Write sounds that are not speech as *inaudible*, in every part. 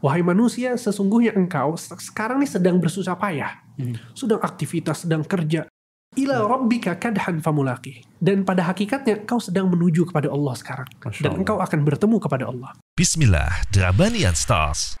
Wahai manusia, sesungguhnya engkau sekarang ini sedang bersusah payah. Hmm. Sedang aktivitas, sedang kerja. Ila rabbika kadhan famulaki. Dan pada hakikatnya engkau sedang menuju kepada Allah sekarang. Masya Dan engkau akan bertemu kepada Allah. Bismillah, Drabanian Stars.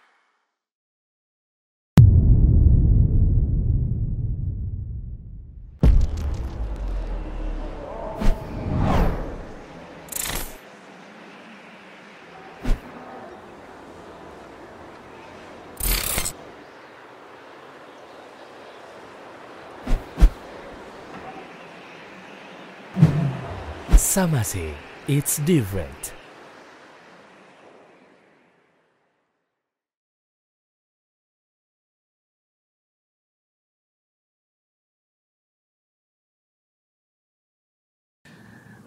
Samase, it's different.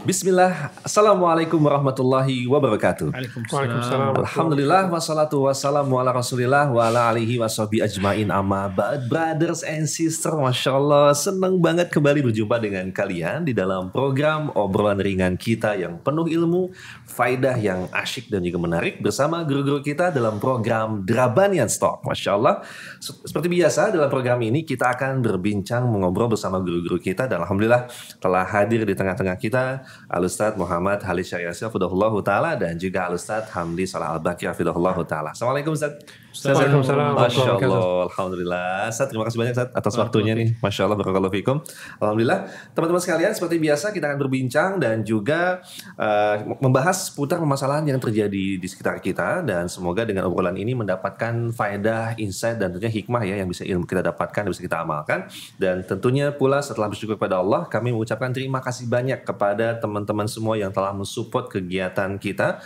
Bismillah, Assalamualaikum warahmatullahi wabarakatuh. Waalaikumsalam. Alhamdulillah wassalatu wassalamu ala rasulillah wa ala alihi wa ajmain. Amma ba'd brothers and sisters. Masya Allah senang banget kembali berjumpa dengan kalian di dalam program obrolan ringan kita yang penuh ilmu faidah yang asyik dan juga menarik bersama guru-guru kita dalam program Drabanian Stock Masya Allah Se- seperti biasa dalam program ini kita akan berbincang mengobrol bersama guru-guru kita dan Alhamdulillah telah hadir di tengah-tengah kita Al-Ustadz Muhammad Halis Syariasya Fudahullahu Ta'ala dan juga Al-Ustadz Hamdi Salah Al-Bakir Fudahullahu Ta'ala. Assalamualaikum Ustadz. Waalaikumsalam. Masya Allah Alhamdulillah. Ustadz terima kasih banyak Ustadz atas waktunya nih. Masya Allah Barakallahu Fikum. Alhamdulillah. Teman-teman sekalian seperti biasa kita akan berbincang dan juga eh, membahas seputar permasalahan yang terjadi di sekitar kita. Dan semoga dengan obrolan ini mendapatkan faedah, insight dan tentunya hikmah ya yang bisa ilmu kita dapatkan, yang bisa kita amalkan. Dan tentunya pula setelah bersyukur kepada Allah kami mengucapkan terima kasih banyak kepada teman-teman semua yang telah mensupport kegiatan kita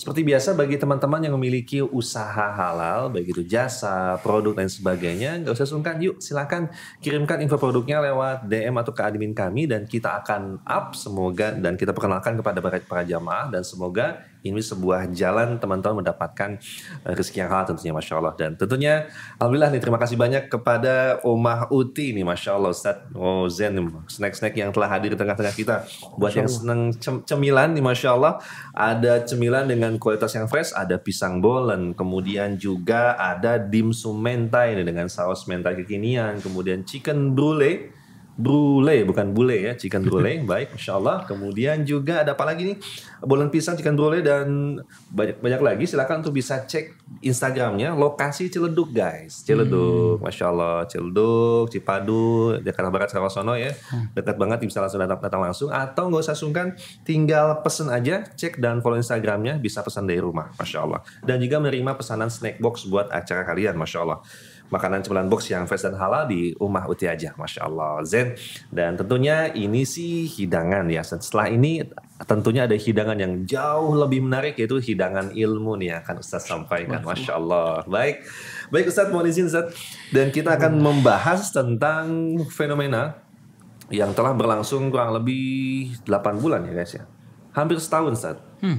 seperti biasa bagi teman-teman yang memiliki usaha halal, baik itu jasa, produk dan sebagainya, nggak usah sungkan. Yuk silakan kirimkan info produknya lewat DM atau ke admin kami dan kita akan up semoga dan kita perkenalkan kepada para, para jamaah dan semoga ini sebuah jalan teman-teman mendapatkan eh, rezeki yang halal tentunya Masya Allah. Dan tentunya Alhamdulillah nih terima kasih banyak kepada Omah Uti nih Masya Allah Ustaz. Oh Zen nih, snack-snack yang telah hadir di tengah-tengah kita. Buat yang seneng cem- cemilan nih Masya Allah. Ada cemilan dengan kualitas yang fresh, ada pisang bolen, kemudian juga ada dimsum mentai nih dengan saus mentai kekinian, kemudian chicken brulee Brule bukan bule ya, chicken brule. *laughs* Baik, masya Allah. Kemudian juga ada apa lagi nih? Bolen pisang, chicken brule dan banyak banyak lagi. Silakan untuk bisa cek Instagramnya. Lokasi Ciledug guys, Ciledug, masya Allah. Ciledug, Cipadu, Jakarta Barat, Sarawasono ya. Dekat banget bisa langsung datang, datang langsung. Atau nggak usah sungkan, tinggal pesen aja, cek dan follow Instagramnya. Bisa pesan dari rumah, masya Allah. Dan juga menerima pesanan snack box buat acara kalian, masya Allah makanan cemilan box yang fresh dan halal di rumah Uti aja, masya Allah Zen. Dan tentunya ini sih hidangan ya. Setelah ini tentunya ada hidangan yang jauh lebih menarik yaitu hidangan ilmu nih yang akan Ustaz sampaikan, masya Allah. Baik, baik Ustaz mohon izin Ustaz. Dan kita akan membahas tentang fenomena yang telah berlangsung kurang lebih 8 bulan ya guys ya. Hampir setahun Ustaz.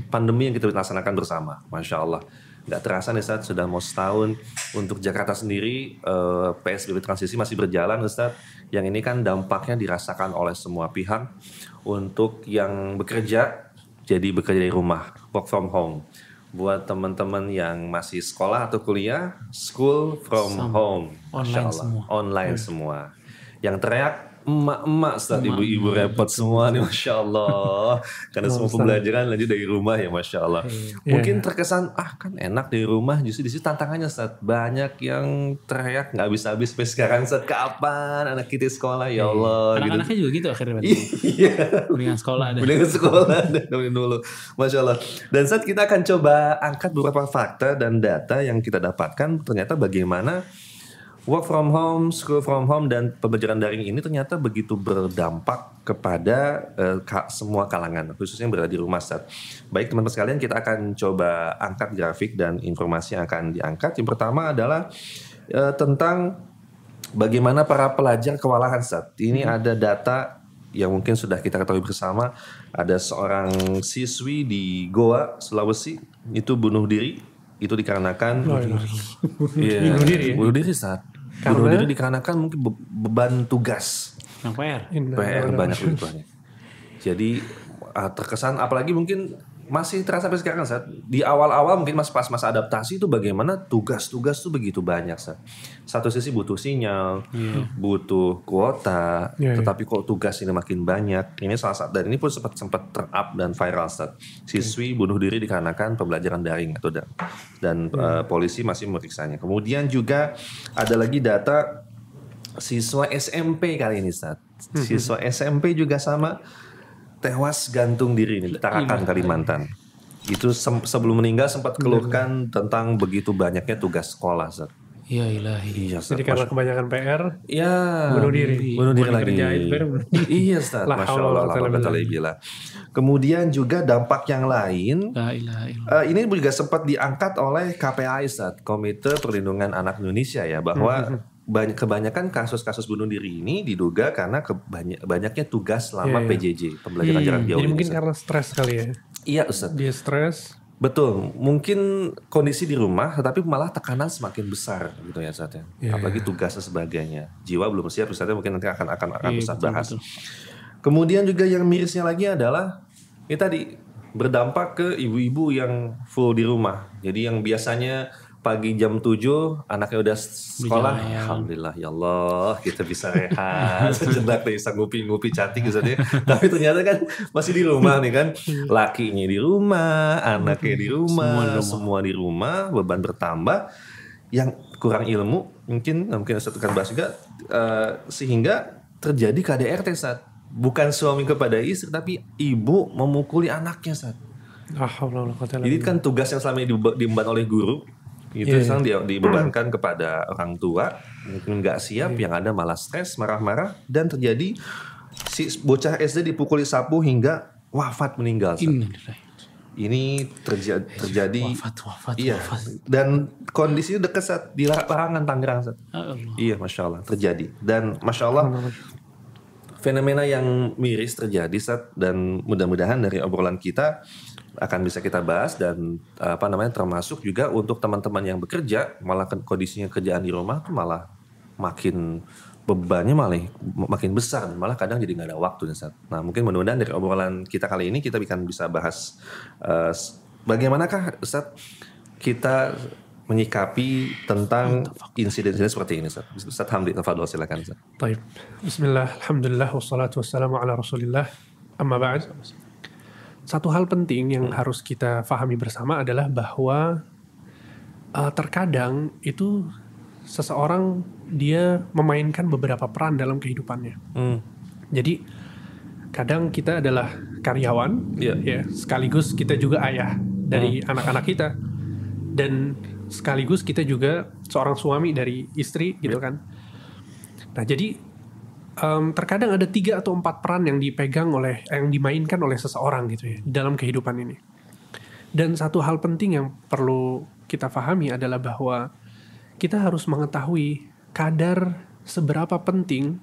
Pandemi yang kita laksanakan bersama. Masya Allah. Nggak terasa nih Ustaz, sudah mau setahun. Untuk Jakarta sendiri, eh, PSBB transisi masih berjalan Ustaz. Yang ini kan dampaknya dirasakan oleh semua pihak. Untuk yang bekerja, jadi bekerja dari rumah, work from home. Buat teman-teman yang masih sekolah atau kuliah, school from home. Masya Online Allah. semua. Online semua. Yang teriak emak-emak Ustaz, ibu-ibu repot semua nih Masya Allah. *laughs* Karena semua pembelajaran lanjut dari rumah ya Masya Allah. Mungkin terkesan, ah kan enak dari rumah. Justru di situ tantangannya Ustaz. Banyak yang teriak nggak bisa habis sampai sekarang Ustaz. Kapan anak kita sekolah ya Allah. gitu. Anak-anaknya juga gitu akhirnya. Iya. Mendingan sekolah deh. Mendingan sekolah nemenin dulu. Masya Allah. Dan saat kita akan coba angkat beberapa fakta dan data yang kita dapatkan ternyata bagaimana work from home, school from home dan pembelajaran daring ini ternyata begitu berdampak kepada ka- semua kalangan, khususnya yang berada di rumah saat. Baik teman-teman sekalian, kita akan coba angkat grafik dan informasi yang akan diangkat. Yang pertama adalah eh, tentang bagaimana para pelajar kewalahan saat. Ini ada data yang mungkin sudah kita ketahui bersama. Ada seorang siswi di Goa, Sulawesi, itu bunuh diri. Itu dikarenakan Iya, Bunuh diri ya? bunuh diri saat bunuh diri dikarenakan mungkin be- beban tugas Yang PR. PR banyak lebih banyak. Jadi ah, terkesan apalagi mungkin masih terasa sampai sekarang saat di awal-awal mungkin mas pas masa adaptasi itu bagaimana? Tugas-tugas tuh begitu banyak saat satu sisi butuh sinyal butuh kuota Iya, iya. tetapi kok tugas ini makin banyak? Ini salah satu dan ini pun sempat sempat terup dan viral saat siswi bunuh diri dikarenakan pembelajaran daring atau dan, dan eh, polisi masih memeriksanya kemudian juga ada lagi data siswa SMP kali ini saat siswa SMP juga sama tewas gantung diri ini di Tarakan Kalimantan. Itu sem- sebelum meninggal sempat keluhkan tentang begitu banyaknya tugas sekolah, Zat. Ya ilahi. Iya. Jadi karena kebanyakan PR, Iya. bunuh diri. Bunuh diri lagi. *laughs* dikerjain, PR bunuh Iya, Ustaz. Masya Allah. la quwata quwata illa illa billah. Kemudian juga dampak yang lain La ilaha illallah. Eh, ini juga sempat diangkat oleh KPAI saat Komite Perlindungan Anak Indonesia ya bahwa banyak kebanyakan kasus-kasus bunuh diri ini diduga karena kebanyak banyaknya tugas selama Iya, iya. PJJ pembelajaran jarak jauh Jadi mungkin Ustaz. karena stres kali ya. Iya Ustaz. Dia stres. Betul, mungkin kondisi di rumah, tetapi malah tekanan semakin besar gitu ya saat ya. Iya. Apalagi tugas dan sebagainya. Jiwa belum siap, Ustaznya mungkin nanti akan akan akan Ustaz betul, bahas. betul. Kemudian juga yang mirisnya lagi adalah ini tadi berdampak ke ibu-ibu yang full di rumah. Jadi yang biasanya pagi jam 7 anaknya udah sekolah, alhamdulillah ya Allah kita bisa rehat. *laughs* Sejenak bisa ngupi-ngupi cantik gitu ya. *laughs* Tapi ternyata kan masih di rumah nih kan, *laughs* lakinya di rumah, anaknya di rumah, semua di rumah, beban bertambah. Yang kurang ilmu mungkin mungkin Ustaz akan bahas juga eh, sehingga terjadi KDRT saat bukan suami kepada istri tapi ibu memukuli anaknya saat. Ah, illa Jadi kan tugas yang selama ini diemban oleh guru itu Iya, sekarang dia dibebankan kepada orang tua mungkin nggak siap Iya. yang ada malah stres marah-marah dan terjadi si bocah SD dipukuli sapu hingga wafat meninggal. Ini terja- terjadi Wafat, wafat, iya wafat. dan kondisinya dekat saat di larangan Tangerang Sat. Ya Allah. Iya, masya Allah terjadi dan masya Allah fenomena yang miris terjadi saat dan mudah-mudahan dari obrolan kita akan bisa kita bahas dan apa namanya termasuk juga untuk teman-teman yang bekerja malah kondisinya kerjaan di rumah tuh malah makin bebannya malah makin besar malah kadang jadi nggak ada waktu Ustaz. Nah mungkin mudah-mudahan dari obrolan kita kali ini kita akan bisa bahas s- bagaimanakah Ustaz kita menyikapi tentang insiden-insiden seperti ini Ustaz. Ustaz Hamdi, tafadhol silakan Ustaz. Taib. Bismillah, alhamdulillah, wassalatu wassalamu ala rasulillah. Amma ba'd. Satu hal penting yang harus kita fahami bersama adalah bahwa uh, terkadang itu seseorang dia memainkan beberapa peran dalam kehidupannya. Hmm. Jadi kadang kita adalah karyawan, Iya. ya sekaligus kita juga ayah dari anak-anak kita, dan sekaligus kita juga seorang suami dari istri, gitu kan. Nah jadi em, terkadang ada tiga atau empat peran yang dipegang oleh, yang dimainkan oleh seseorang gitu ya dalam kehidupan ini. Dan satu hal penting yang perlu kita pahami adalah bahwa kita harus mengetahui kadar seberapa penting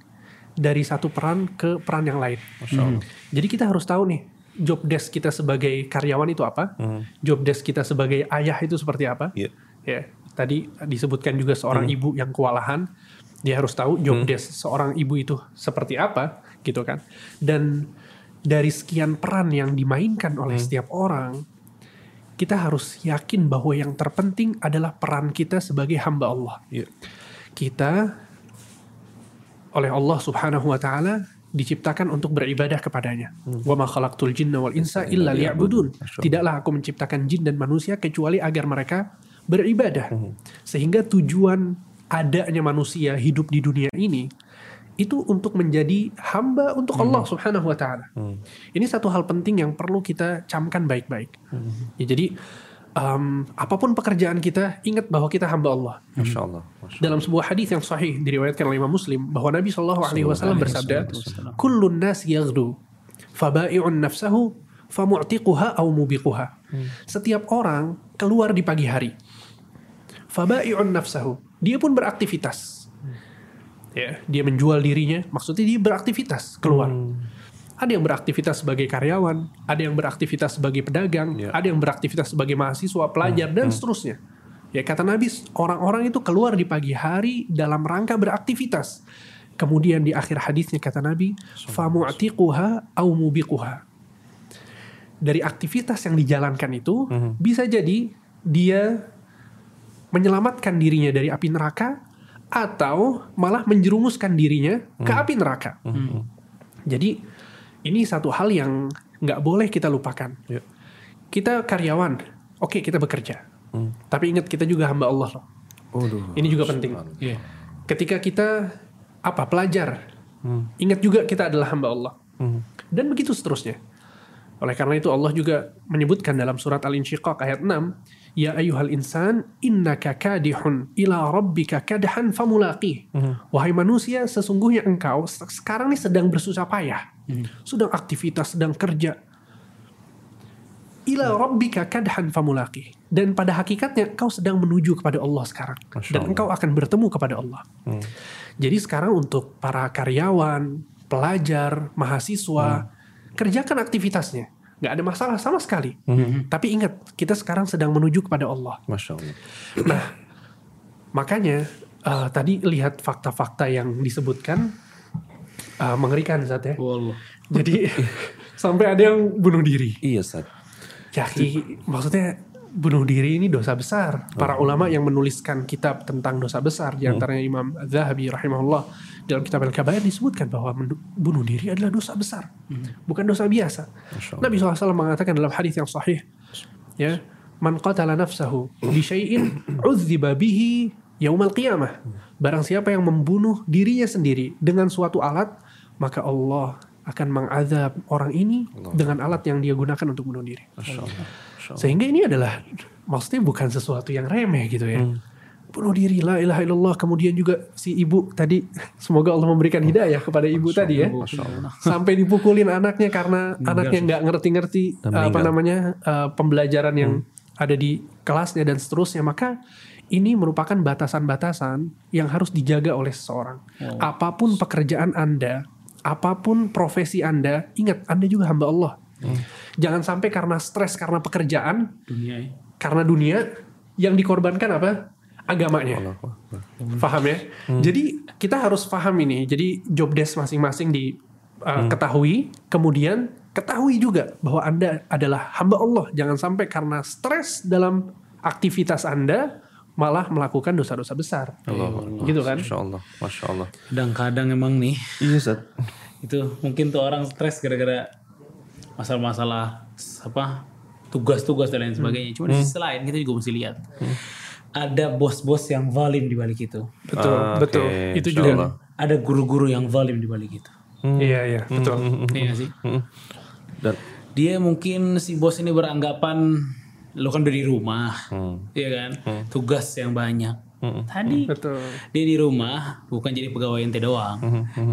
dari satu peran ke peran yang lain. Hmm. Jadi kita harus tahu nih job desk kita sebagai karyawan itu apa, job desk kita sebagai ayah itu seperti apa. Iya. Ya, tadi disebutkan juga seorang ibu yang kewalahan, dia harus tahu job desk seorang ibu itu seperti apa, gitu kan. Dan dari sekian peran yang dimainkan oleh setiap orang, kita harus yakin bahwa yang terpenting adalah peran kita sebagai hamba Allah. Iya. Kita oleh Allah Subhanahu wa taala diciptakan untuk beribadah kepadanya. Wa ma khalaqtul jinna wal insa illa liya'budun. Tidaklah aku menciptakan jin dan manusia kecuali agar mereka beribadah. Sehingga tujuan adanya manusia hidup di dunia ini itu untuk menjadi hamba untuk Allah Subhanahu wa taala. Ini satu hal penting yang perlu kita camkan baik-baik. Ya, jadi em, apa pun pekerjaan kita, ingat bahwa kita hamba Allah. Masya Allah. Masya Dalam sebuah hadis yang sahih diriwayatkan oleh Imam Muslim bahwa Nabi Shallallahu Alaihi Wasallam bersabda, "Kullun nas yaghdu, faba'i'un nafsahu, famu'tiquha au mubiquha." Setiap orang keluar di pagi hari. Faba'i'un nafsahu. Dia pun beraktivitas. Ya, dia menjual dirinya, maksudnya dia beraktivitas keluar. Ada yang beraktivitas sebagai karyawan, ada yang beraktivitas sebagai pedagang, Ya. ada yang beraktivitas sebagai mahasiswa, pelajar, dan seterusnya. Ya kata Nabi, orang-orang itu keluar di pagi hari dalam rangka beraktivitas. Kemudian di akhir hadisnya kata Nabi, famu'tiquha au mubiquha. dari aktivitas yang dijalankan itu bisa jadi dia menyelamatkan dirinya dari api neraka atau malah menjerumuskan dirinya ke api neraka. Jadi ini satu hal yang nggak boleh kita lupakan. Ya. Kita karyawan, oke kita bekerja, tapi ingat kita juga hamba Allah loh. Ini juga penting. Iya. Ketika kita apa pelajar, ingat juga kita adalah hamba Allah. Dan begitu seterusnya. Oleh karena itu Allah juga menyebutkan dalam surat Al-Insyiqaq ayat 6, Ya ayuhal insan, innaka kadihun ila rabbika kadhan famulaqih. Wahai manusia, sesungguhnya engkau se- sekarang ini sedang bersusah payah. Sedang aktivitas, sedang kerja. Ila rabbika kadhan famulaqih. Dan pada hakikatnya engkau sedang menuju kepada Allah sekarang. Dan engkau akan bertemu kepada Allah. Jadi sekarang untuk para karyawan, pelajar, mahasiswa, kerjakan aktivitasnya. Nggak ada masalah sama sekali. Tapi ingat, kita sekarang sedang menuju kepada Allah. Masya Allah. Nah, makanya eh, tadi lihat fakta-fakta yang disebutkan eh, mengerikan Zat ya. Wallah. Jadi *laughs* sampai ada yang bunuh diri. Iya, Ustaz. Ya, maksudnya bunuh diri ini dosa besar. Para ulama yang menuliskan kitab tentang dosa besar, di antaranya Imam Zahabi rahimahullah dalam kitab Al-Kabair disebutkan bahwa bunuh diri adalah dosa besar, bukan dosa biasa. Nabi SAW mengatakan dalam hadis yang sahih, ya, man qatala nafsahu bi syai'in udziba bihi yaumal qiyamah. Barang siapa yang membunuh dirinya sendiri dengan suatu alat, maka Allah akan mengazab orang ini dengan alat yang dia gunakan untuk bunuh diri. Masya Allah. Sehingga ini adalah maksudnya bukan sesuatu yang remeh gitu ya. Hmm. Bunuh diri la ilaha illallah kemudian juga si ibu tadi semoga Allah memberikan hidayah kepada ibu tadi ya. *laughs* Sampai dipukulin anaknya karena anaknya nggak ngerti-ngerti uh, apa namanya uh, pembelajaran yang Hmm. ada di kelasnya dan seterusnya maka ini merupakan batasan-batasan yang harus dijaga oleh seseorang. Apa pun pekerjaan Anda, apa pun profesi Anda, ingat Anda juga hamba Allah. Hmm. Jangan sampai karena stres karena pekerjaan Dunia ya. karena dunia yang dikorbankan apa? Agamanya. Paham ya? Jadi kita harus paham ini. Jadi job desk masing-masing di uh, ketahui. Kemudian ketahui juga bahwa anda adalah hamba Allah. Jangan sampai karena stres dalam aktivitas anda malah melakukan dosa-dosa besar. Gitu kan? Masya Allah. Masya Allah. Kadang-kadang emang nih. Iya, Ustaz. itu mungkin tuh orang stres gara-gara masalah-masalah apa tugas-tugas dan lain sebagainya. Cuma di sisi lain kita juga mesti lihat ada bos-bos yang zalim di balik itu. betul Ah, betul oke. itu juga Allah. Ada guru-guru yang zalim di balik itu. iya iya betul Iya nggak sih? Dan Dia mungkin si bos ini beranggapan lo kan udah di rumah, Hmm. iya kan? Tugas yang banyak. Tadi betul dia di rumah bukan jadi pegawai ente doang.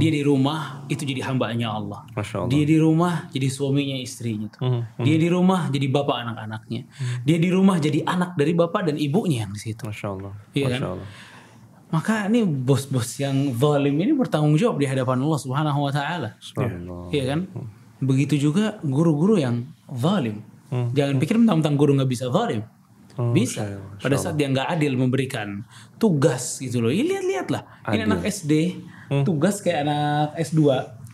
Dia di rumah itu jadi hambanya Allah. Masya Allah. Dia di rumah jadi suaminya istrinya tuh. Dia di rumah jadi bapak anak-anaknya. Dia di rumah jadi anak dari bapak dan ibunya yang di situ. Masya Allah. Iya Masya kan? Allah. Maka ini bos-bos yang zalim ini bertanggung jawab di hadapan Allah Subhanahu wa taala. Iya kan? Begitu juga guru-guru yang zalim. Jangan pikir mentang-mentang guru nggak bisa zalim. Bisa. Pada saat dia nggak adil memberikan tugas gitu loh. Ini lihat-lihatlah. Ini anak SD tugas kayak anak S2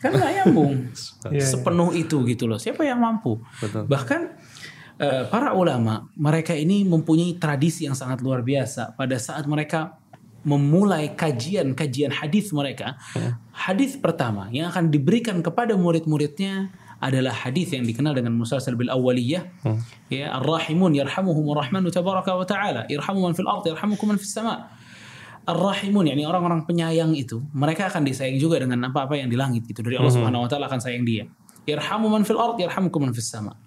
kan nggak nyambung. *laughs* Sepenuh itu gitu loh. Siapa yang mampu? Bahkan eh, para ulama mereka ini mempunyai tradisi yang sangat luar biasa pada saat mereka memulai kajian-kajian hadis mereka. Hadis pertama yang akan diberikan kepada murid-muridnya adalah hadis yang dikenal dengan musalsal bil awwaliyah. Ya, ar-rahimun yarhamuhumur rahmanu tabaraka wa ta'ala. Irhamu man fil ardi yarhamukum man fis sama. Ar-rahimun yakni orang-orang penyayang itu, mereka akan disayang juga dengan apa-apa yang di langit gitu. Dari Allah Subhanahu wa taala akan sayang dia. Irhamu man fil ardi yarhamukum man fis sama.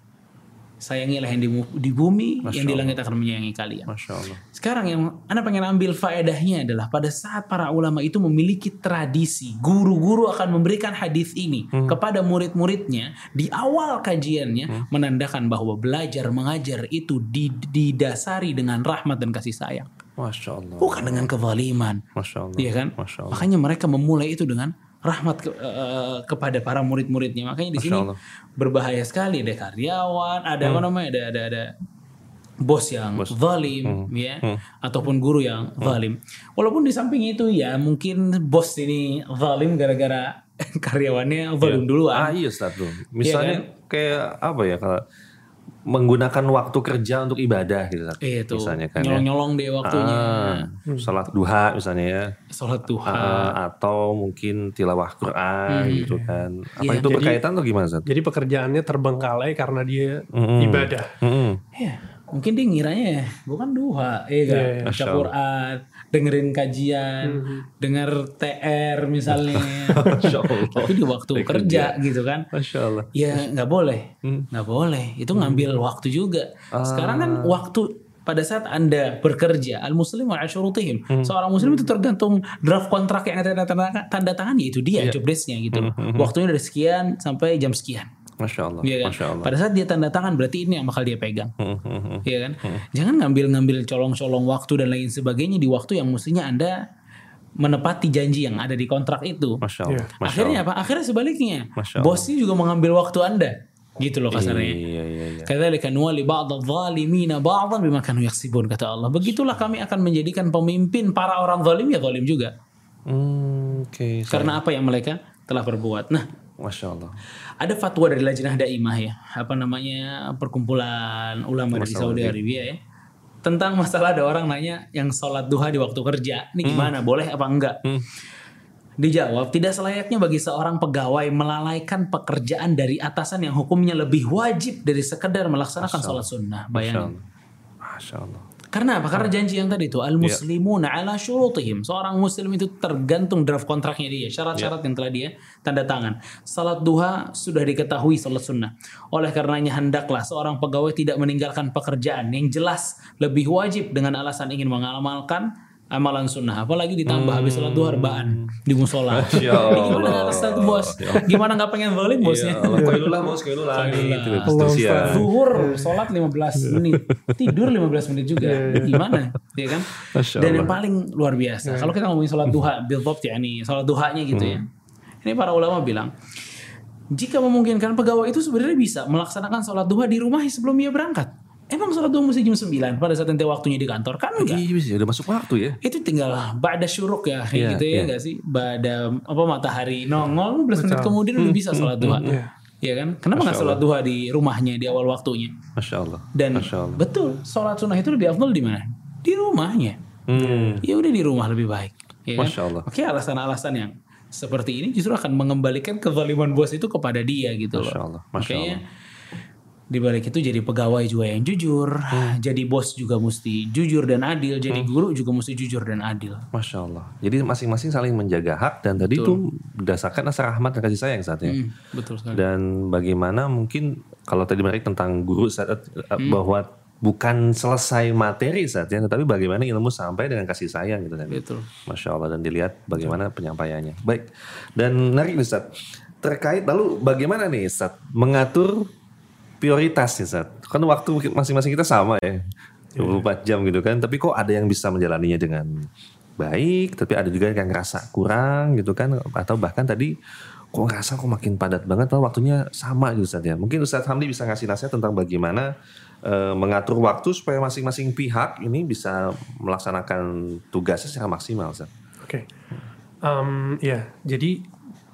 Sayangilah yang di, di bumi, yang di langit akan menyayangi kalian. Masya Allah. Sekarang yang Anda pengen ambil faedahnya adalah pada saat para ulama itu memiliki tradisi, guru-guru akan memberikan hadis ini kepada murid-muridnya di awal kajiannya menandakan bahwa belajar mengajar itu di- didasari dengan rahmat dan kasih sayang, Masya Allah. bukan dengan kezaliman. Masya Allah. Iya kan? Masya Allah. Makanya mereka memulai itu dengan rahmat ke- eh, kepada para murid-muridnya. Makanya di sini berbahaya sekali. Ada karyawan, ada apa namanya? Ada ada ada bos yang zalim ya. Ataupun guru yang zalim. Walaupun di samping itu ya mungkin bos ini zalim gara-gara *laughs* karyawannya zalim duluan. Ah iya Ustaz tuh. Misalnya kayak apa ya kalau menggunakan waktu kerja untuk ibadah gitu Ustaz. Eh, itu misalnya kan ya. nyolong-nyolong deh waktunya. Ah, sholat duha misalnya ya Sholat duha. Ah, atau mungkin tilawah Quran gitu kan apa Iya, itu berkaitan atau gimana Ustaz? Jadi pekerjaannya terbengkalai karena dia Mm-mm. ibadah. Mm-mm. Ya, mungkin dia ngiranya ya, bukan duha, iya kan? Iya, iya. Baca Quran, dengerin kajian, denger TR misalnya. Masya Allah. Tapi di waktu Baik kerja gitu kan. Masya Allah Ya nggak boleh, Hmm. nggak boleh. Itu ngambil waktu juga. Sekarang kan Ah. waktu pada saat anda bekerja, al muslim wa. Hmm. Seorang muslim itu tergantung draft kontrak yang ada tanda, tanda, tangan, ya itu dia job desk-nya gitu. Hmm. Waktunya dari sekian sampai jam sekian. Masya Allah Iya kan? Masya Allah Pada saat dia tanda tangan berarti ini yang bakal dia pegang. Hmm, hmm, hmm. Iya kan? Jangan ngambil-ngambil colong-colong waktu dan lain sebagainya di waktu yang mestinya Anda menepati janji yang ada di kontrak itu. Masya Allah Masya Akhirnya Allah. apa? Akhirnya sebaliknya. Masya Allah. Bosnya juga mengambil waktu Anda. Gitu loh kasarnya. Iya iya iya Kadzalika nuwali ba'dadh dhalimina ba'dhan bima kanu yaksibun kata Allah. Begitulah kami akan menjadikan pemimpin para orang zalim ya zalim juga. Hmm, Oke Karena apa yang mereka telah berbuat. Nah, Masya Allah ada fatwa dari Lajnah Daimah ya, apa namanya perkumpulan ulama dari Saudi Arabia ya, tentang masalah ada orang nanya yang sholat duha di waktu kerja, ini gimana, boleh apa enggak? Dijawab, tidak selayaknya bagi seorang pegawai melalaikan pekerjaan dari atasan yang hukumnya lebih wajib dari sekedar melaksanakan sholat sunnah. Masya Bayangin. Allah Masya Allah Karena apa? Karena janji yang tadi itu al muslimuna ala syurutihim. Seorang muslim itu tergantung draft kontraknya dia, syarat-syarat yang telah dia tanda tangan. Salat duha sudah diketahui salat sunnah. Oleh karenanya hendaklah seorang pegawai tidak meninggalkan pekerjaan yang jelas lebih wajib dengan alasan ingin mengamalkan amalan sunnah. Apalagi ditambah habis salat duha rebaan di musola. *laughs* Ini gimana Allah. Ya Ustaz bos? Gimana nggak pengen zalim bosnya? Koilullah bos Koilullah gitu Allah seterusnya. Ustaz. Zuhur sholat 15 menit, tidur 15 menit juga. Gimana? Ya kan? Dan yang paling luar biasa, kalau kita ngomongin sholat duha, bilbob ya nih, sholat duhanya gitu ya. Ini para ulama bilang, jika memungkinkan pegawai itu sebenarnya bisa melaksanakan sholat duha di rumah sebelum ia berangkat. Emang sholat duha mesti jam 9 pada saat nanti waktunya di kantor? Kan enggak. Iya bisa udah masuk waktu ya Itu tinggal ba'da syuruk ya, kayak Iya, gitu ya iya. enggak sih? Ba'da apa matahari nongol 15 menit kemudian udah bisa sholat duha. Iya kan? Kenapa nggak sholat duha di rumahnya di awal waktunya? Masya Allah Dan Masya Allah betul, sholat sunnah itu lebih afdal di mana? Di rumahnya. Hmm. Ya udah di rumah lebih baik. Ya kan? Masya Allah. Oke, alasan-alasan yang seperti ini justru akan mengembalikan kezaliman bos itu kepada dia gitu loh. Masya Allah, Masya Makanya di balik itu jadi pegawai juga yang jujur, Hmm. jadi bos juga mesti jujur dan adil, jadi guru juga mesti jujur dan adil. Masya Allah. Jadi masing-masing saling menjaga hak dan tadi itu berdasarkan rasa rahmat dan kasih sayang saatnya. Hmm, betul sekali. Dan bagaimana mungkin kalau tadi menarik tentang guru saat Hmm. bahwa bukan selesai materi saatnya, tetapi bagaimana ilmu sampai dengan kasih sayang gitu kan. Betul. Masya Allah dan dilihat bagaimana penyampaiannya. Baik. Dan menarik Ustaz. Terkait lalu bagaimana nih Ustaz mengatur prioritas nih Ustaz. Kan waktu masing-masing kita sama ya. 24 jam gitu kan. Tapi kok ada yang bisa menjalaninya dengan baik, tapi ada juga yang ngerasa kurang gitu kan. Atau bahkan tadi kok ngerasa kok makin padat banget atau waktunya sama gitu Ustaz ya. Mungkin Ustaz Hamdi bisa ngasih nasihat tentang bagaimana eh, mengatur waktu supaya masing-masing pihak ini bisa melaksanakan tugasnya secara maksimal Ustaz. Oke. Em, ya, jadi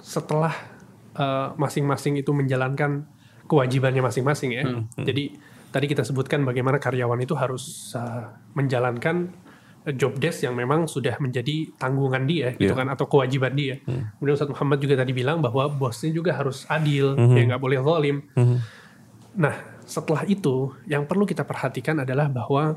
setelah eh, masing-masing itu menjalankan kewajibannya masing-masing ya. Jadi tadi kita sebutkan bagaimana karyawan itu harus eh, menjalankan eh, job desk yang memang sudah menjadi tanggungan dia gitu Iya. kan atau kewajiban dia. Kemudian Ustaz Muhammad juga tadi bilang bahwa bosnya juga harus adil, ya nggak boleh zalim. Nah, setelah itu yang perlu kita perhatikan adalah bahwa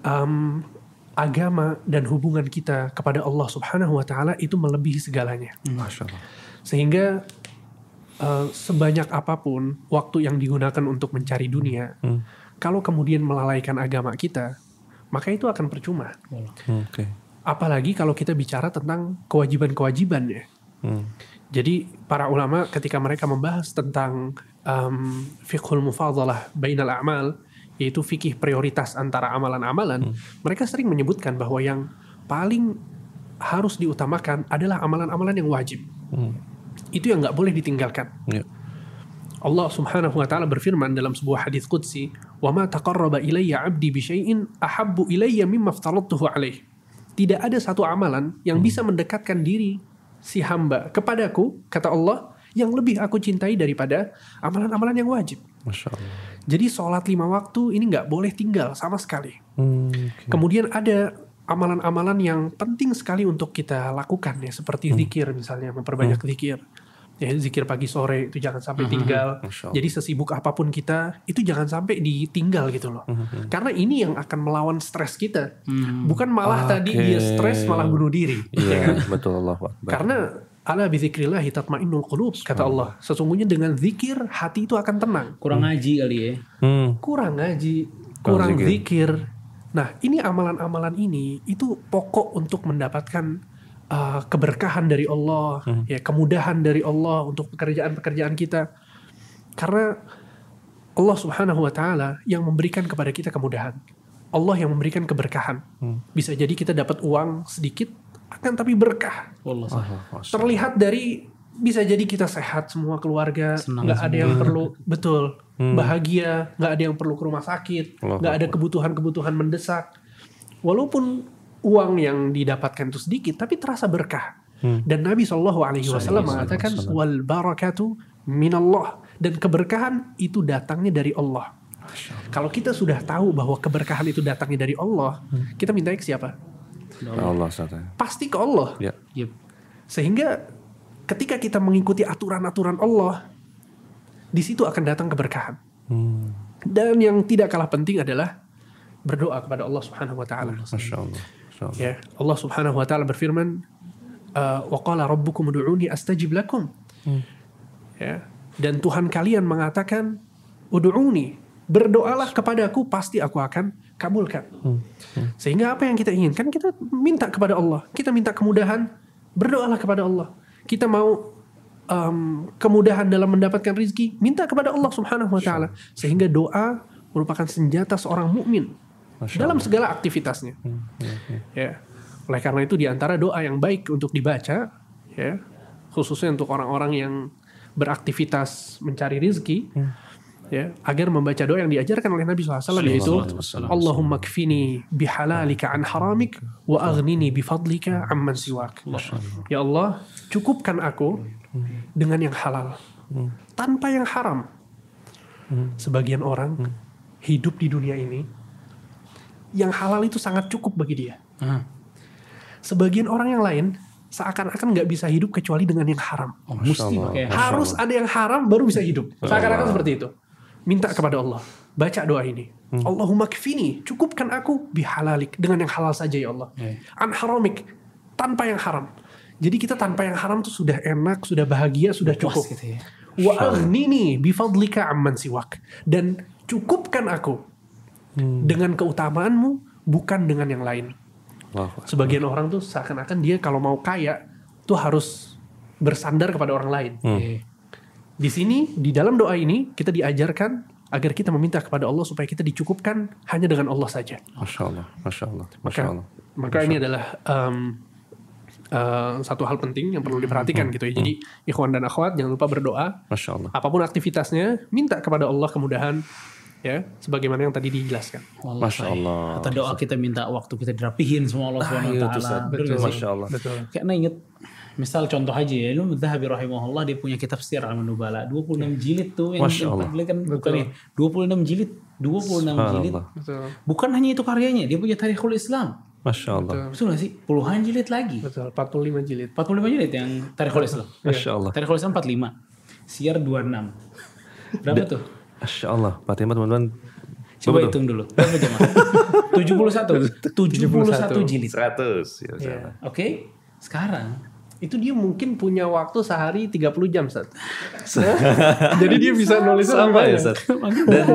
um, agama dan hubungan kita kepada Allah Subhanahu wa taala itu melebihi segalanya. Masya Allah. Sehingga uh, sebanyak apa pun waktu yang digunakan untuk mencari dunia, kalau kemudian melalaikan agama kita, maka itu akan percuma. Oke. Apalagi kalau kita bicara tentang kewajiban-kewajiban ya. Hmm. Jadi para ulama ketika mereka membahas tentang um, fiqhul mufadalah bainal a'mal yaitu fikih prioritas antara amalan-amalan, mereka sering menyebutkan bahwa yang paling harus diutamakan adalah amalan-amalan yang wajib. Hmm. Itu yang nggak boleh ditinggalkan. Ya. Allah Subhanahu wa taala berfirman dalam sebuah hadis qudsi, "Wa ma taqarraba ilayya 'abdi bi syai'in ahabbu ilayya mimma aftaradtuhu 'alaih." Tidak ada satu amalan yang bisa mendekatkan diri si hamba kepadaku, kata Allah, yang lebih aku cintai daripada amalan-amalan yang wajib. Masya Allah. Jadi sholat lima waktu ini nggak boleh tinggal sama sekali. Hmm, Kemudian ada amalan-amalan yang penting sekali untuk kita lakukan ya, seperti zikir misalnya, memperbanyak zikir. Ya, zikir pagi sore itu jangan sampai tinggal. Masya Allah. Jadi sesibuk apa pun kita, itu jangan sampai ditinggal gitu loh. Karena ini yang akan melawan stres kita. Bukan malah tadi Oke. dia stres malah bunuh diri. ya kan? Iya, betul Allah Akbar. Karena ala bizikrillah tatmainnul qulub kata Allah. Sesungguhnya dengan zikir hati itu akan tenang. Kurang ngaji kali ya. Hmm, Kurang ngaji, Kurang kurang zikir. zikir. Nah, ini amalan-amalan ini itu pokok untuk mendapatkan uh, keberkahan dari Allah, ya kemudahan dari Allah untuk pekerjaan-pekerjaan kita. Karena Allah Subhanahu wa taala yang memberikan kepada kita kemudahan. Allah yang memberikan keberkahan. Bisa jadi kita dapat uang sedikit akan tapi berkah. Masya Terlihat dari bisa jadi kita sehat semua keluarga, Senang nggak ada yang perlu betul bahagia, nggak ada yang perlu ke rumah sakit, nggak ada kebutuhan-kebutuhan mendesak. Walaupun uang yang didapatkan itu sedikit, tapi terasa berkah. Dan Nabi Shallallahu Alaihi Wasallam mengatakan wal barakatu minallah dan keberkahan itu datangnya dari Allah. Kalau kita sudah tahu bahwa keberkahan itu datangnya dari Allah, kita minta ke siapa? Allah. Pasti ke Allah. Ya. Yep. Sehingga ketika kita mengikuti aturan-aturan Allah, di situ akan datang keberkahan. Hmm, Dan yang tidak kalah penting adalah berdoa kepada Allah Subhanahu wa taala. Masya Allah. Masya Allah. Ya, Allah Subhanahu wa taala berfirman, uh, "Wa qala rabbukum ud'uni astajib lakum." Ya. Dan Tuhan kalian mengatakan, "Ud'uni." Berdoalah kepadaku, pasti aku akan kabulkan. Sehingga apa yang kita inginkan, kita minta kepada Allah. Kita minta kemudahan, berdoalah kepada Allah. Kita mau um, kemudahan dalam mendapatkan rizki, minta kepada Allah Subhanahu wa taala. Sehingga doa merupakan senjata seorang mukmin dalam segala aktivitasnya. Ya. Oleh karena itu di antara doa yang baik untuk dibaca, ya, khususnya untuk orang-orang yang beraktivitas mencari rizki, ya, agar membaca doa yang diajarkan oleh Nabi SAW yaitu Allahumma kfini bihalalika an haramik wa aghnini bifadlika amman siwak. Ya Allah, cukupkan aku dengan yang halal tanpa yang haram. Sebagian orang hidup di dunia ini yang halal itu sangat cukup bagi dia. Sebagian orang yang lain seakan-akan nggak bisa hidup kecuali dengan yang haram. Oh, mesti pakai Harus ada yang haram baru bisa hidup. Seakan-akan seperti itu. Minta kepada Allah. Baca doa ini. Allahumma kfini. Cukupkan aku bihalalik. Dengan yang halal saja ya Allah. Iya. An haramik. Tanpa yang haram. Jadi kita tanpa yang haram tuh sudah enak, sudah bahagia, sudah cukup. gitu ya. Wa aghnini bifadlika amman siwak. Dan cukupkan aku dengan keutamaanmu bukan dengan yang lain. Allah. Sebagian orang tuh seakan-akan dia kalau mau kaya tuh harus bersandar kepada orang lain. Iya. Di sini di dalam doa ini kita diajarkan agar kita meminta kepada Allah supaya kita dicukupkan hanya dengan Allah saja. Masya Allah. Masya Allah. Masya Maka, Allah. maka ini adalah um, uh, satu hal penting yang perlu diperhatikan gitu ya. Jadi ikhwan dan akhwat jangan lupa berdoa. Masya Allah. Apa pun aktivitasnya, minta kepada Allah kemudahan ya, sebagaimana yang tadi dijelaskan. Wallah, Masya. Allah. Atau doa kita minta waktu kita dirapihin semua Allah Subhanahu itu, wa Ustaz. taala. Betul, Betul nggak sih? Masya Allah. Betul. Karena inget misal contoh aja ya, lu Zahabi rahimahullah dia punya kitab Sir al-Nubala 26 jilid tuh yang kan bukan ya, 26 jilid, 26 jilid. Betul. Bukan hanya itu karyanya, dia punya Tarikhul Islam. Masya Allah. Betul gak sih? Puluhan jilid lagi. Betul. 45 jilid. 45 jilid yang Tarikhul Islam. Masya Allah. Tarikhul Islam 45. Siar 26. Berapa tuh? Masya Allah. Fatimah teman-teman. Coba Betul. hitung dulu. Berapa jemaah? *laughs* 71. 71 jilid. 100. Ya, Iya. Oke. Sekarang Itu dia mungkin punya waktu sehari 30 jam, Sat. *laughs* Jadi dia bisa nulis Sama ya. Ustaz. Dan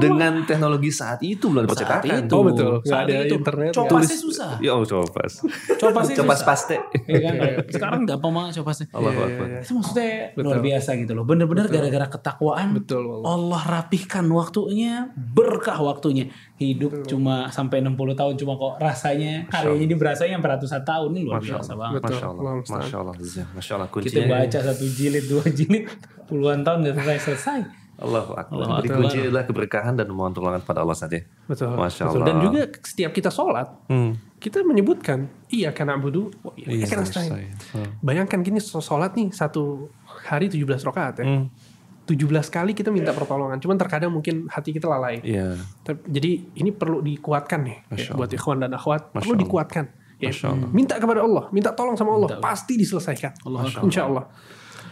dengan teknologi saat itu belum saat percetakan. itu. Oh, betul. Saat ada itu. internet, ya. Copasnya susah. Ya, oh, copas. Copasnya Copas susah. paste. Iya kan? *laughs* Sekarang gampang banget copasnya. Allahu Akbar. Itu maksudnya luar biasa gitu loh. Bener-bener gara-gara ketakwaan. Betul, wallah. Allah rapihkan waktunya, berkah waktunya. Hidup cuma sampai 60 tahun cuma kok rasanya karyanya ini berasanya sampai ratusan tahun ini luar biasa banget. Betul. Masya Allah. Allah musta'an. Masya Allah. Zia. Masya Allah. Kita Kuncinya. baca satu jilid, dua jilid, puluhan tahun gak selesai selesai. Allah Akbar. Allahu Jadi kunci adalah keberkahan dan memohon pertolongan pada Allah saja. Betul. Masya Betul. Allah. Dan juga setiap kita sholat, Hmm. kita menyebutkan iya karena abudu iya karena nasta'in. nasta'in. Hmm. Bayangkan gini sholat nih satu hari 17 rakaat ya. Hmm. 17 kali kita minta pertolongan. Cuman terkadang mungkin hati kita lalai. Iya. Tapi- Jadi ini perlu dikuatkan nih ya, buat ikhwan dan akhwat Masya perlu Allah. dikuatkan. Ya, Masya Allah. minta kepada Allah, minta tolong sama Allah, pasti diselesaikan. Insya Allah.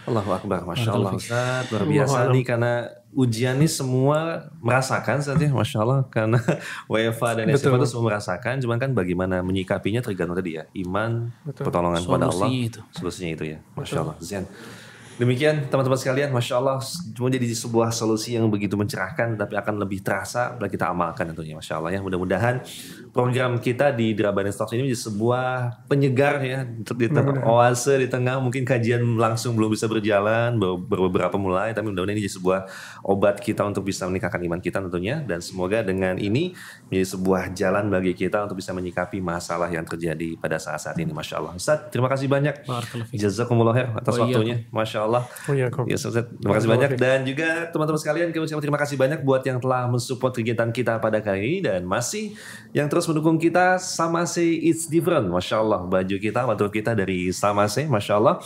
Allahu Akbar, Masya Allah Ustaz, luar biasa Alam. nih karena ujian ini semua merasakan Ustaz ya, Masya Allah *laughs* karena WFA dan SMA Betul. itu semua merasakan, cuman kan bagaimana menyikapinya tergantung tadi ya, iman, Betul. pertolongan kepada Allah, Solusinya itu. solusinya itu ya, Masya Allah, Zen. Demikian teman-teman sekalian, Masya Allah cuma jadi sebuah solusi yang begitu mencerahkan tapi akan lebih terasa bila kita amalkan tentunya Masya Allah ya. Mudah-mudahan program kita di Drabanin Stocks ini menjadi sebuah penyegar ya di tengah oase di tengah mungkin kajian langsung belum bisa berjalan baru, baru beberapa mulai tapi mudah-mudahan ini jadi sebuah obat kita untuk bisa meningkatkan iman kita tentunya dan semoga dengan ini menjadi sebuah jalan bagi kita untuk bisa menyikapi masalah yang terjadi pada saat-saat ini Masya Allah Ustaz terima kasih banyak. Jazakumullah atas Oh, iya. waktunya Masya Allah Oh iya, Kom. Ya Ustaz, terima kasih banyak. Dan juga teman-teman sekalian kami ucapkan terima kasih banyak buat yang telah mensupport kegiatan kita pada kali ini. Dan masih yang terus mendukung kita sama si It's Different. Masya Allah baju kita wardrobe kita dari sama si Masya Allah.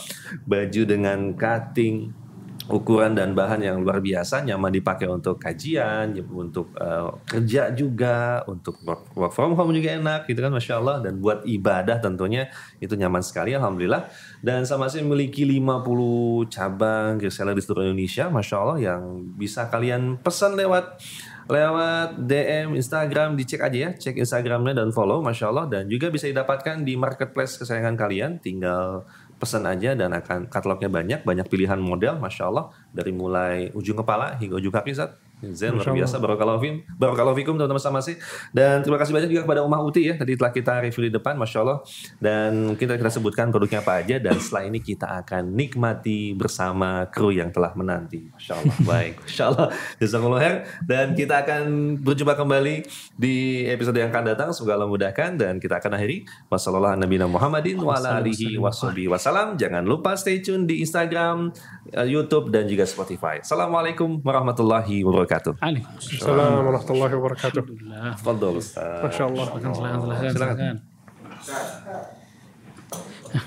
Baju dengan cutting ukuran dan bahan yang luar biasa nyaman dipakai untuk kajian untuk eh, kerja juga untuk work, work from home juga enak gitu kan masya Allah. Dan buat ibadah tentunya itu nyaman sekali alhamdulillah. Dan sama sih memiliki 50 cabang reseller di seluruh Indonesia masya Allah yang bisa kalian pesan lewat lewat DM Instagram dicek aja ya cek Instagramnya dan follow masya Allah. Dan juga bisa didapatkan di marketplace kesayangan kalian tinggal pesan aja dan akan katalognya banyak banyak pilihan model masya Allah dari mulai ujung kepala hingga ujung kaki Zat Zen luar biasa. Barakallahu fikum barakallahu fikum teman-teman sama sih. Dan terima kasih banyak juga kepada Umah Uti ya tadi telah kita review di depan masya Allah. Dan kita kita sebutkan produknya apa aja dan setelah ini kita akan nikmati bersama kru yang telah menanti. Masya Allah. *laughs* Baik masya Allah. Jazakallahu khair. Dan kita akan berjumpa kembali di episode yang akan datang. Semoga Allah mudahkan dan kita akan akhiri. Wassalamualaikum Muhammadin wa ala alihi washabihi wasallam jangan lupa stay tune di Instagram YouTube dan juga Spotify assalamualaikum warahmatullahi wabarakatuh Waalaikumsalam. Assalamualaikum warahmatullahi wabarakatuh. Alhamdulillah. Tafadhol Ustaz Masya Allah. Silakan, silakan, silakan. Silakan.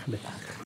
silakan.